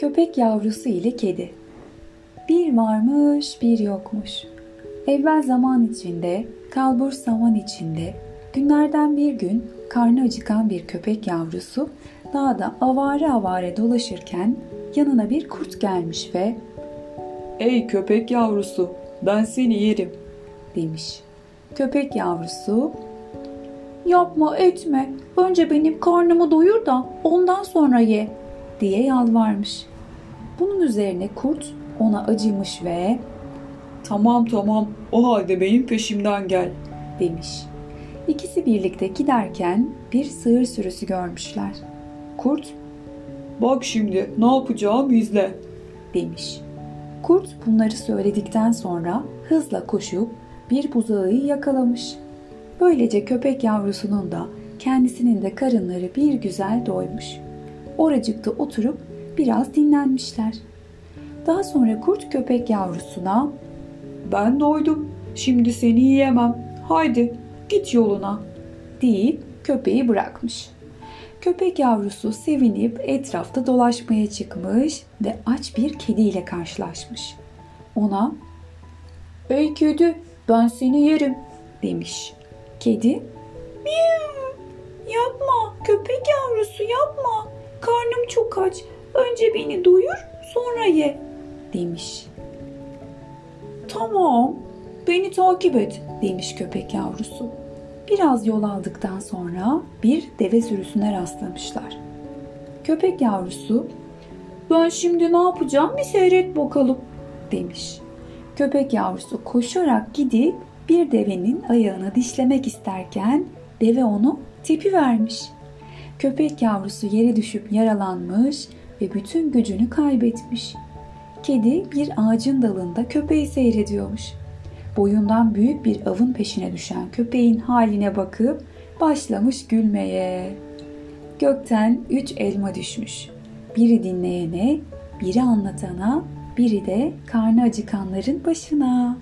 Köpek yavrusu ile kedi. Bir varmış bir yokmuş. Evvel zaman içinde, kalbur zaman içinde, günlerden bir gün karnı acıkan bir köpek yavrusu dağda avare avare dolaşırken yanına bir kurt gelmiş ve Ey köpek yavrusu, ben seni yerim. demiş. Köpek yavrusu yapma etme önce benim karnımı doyur da ondan sonra ye diye yalvarmış. Bunun üzerine kurt ona acımış ve Tamam tamam, o halde benim peşimden gel. demiş. İkisi birlikte giderken bir sığır sürüsü görmüşler. Kurt Bak şimdi ne yapacağım izle. demiş. Kurt bunları söyledikten sonra hızla koşup bir buzağıyı yakalamış. Böylece köpek yavrusunun da kendisinin de karınları bir güzel doymuş. Oracıkta oturup biraz dinlenmişler. Daha sonra kurt köpek yavrusuna Ben doydum, şimdi seni yiyemem. Haydi git yoluna. deyip köpeği bırakmış. Köpek yavrusu sevinip etrafta dolaşmaya çıkmış ve aç bir kediyle karşılaşmış. Ona "Ey kedi, ben seni yerim." demiş. Kedi "Miyav, Yapma, köpek yavrusu yapma. Karnım çok aç. Önce beni doyur, sonra ye." demiş. "Tamam, beni takip et." demiş köpek yavrusu. Biraz yol aldıktan sonra bir deve sürüsüne rastlamışlar. Köpek yavrusu, ben şimdi ne yapacağım bir seyret bakalım demiş. Köpek yavrusu koşarak gidip bir devenin ayağını dişlemek isterken deve onu tepi vermiş. Köpek yavrusu yere düşüp yaralanmış ve bütün gücünü kaybetmiş. Kedi bir ağacın dalında köpeği seyrediyormuş boyundan büyük bir avın peşine düşen köpeğin haline bakıp başlamış gülmeye. Gökten üç elma düşmüş. Biri dinleyene, biri anlatana, biri de karnı acıkanların başına.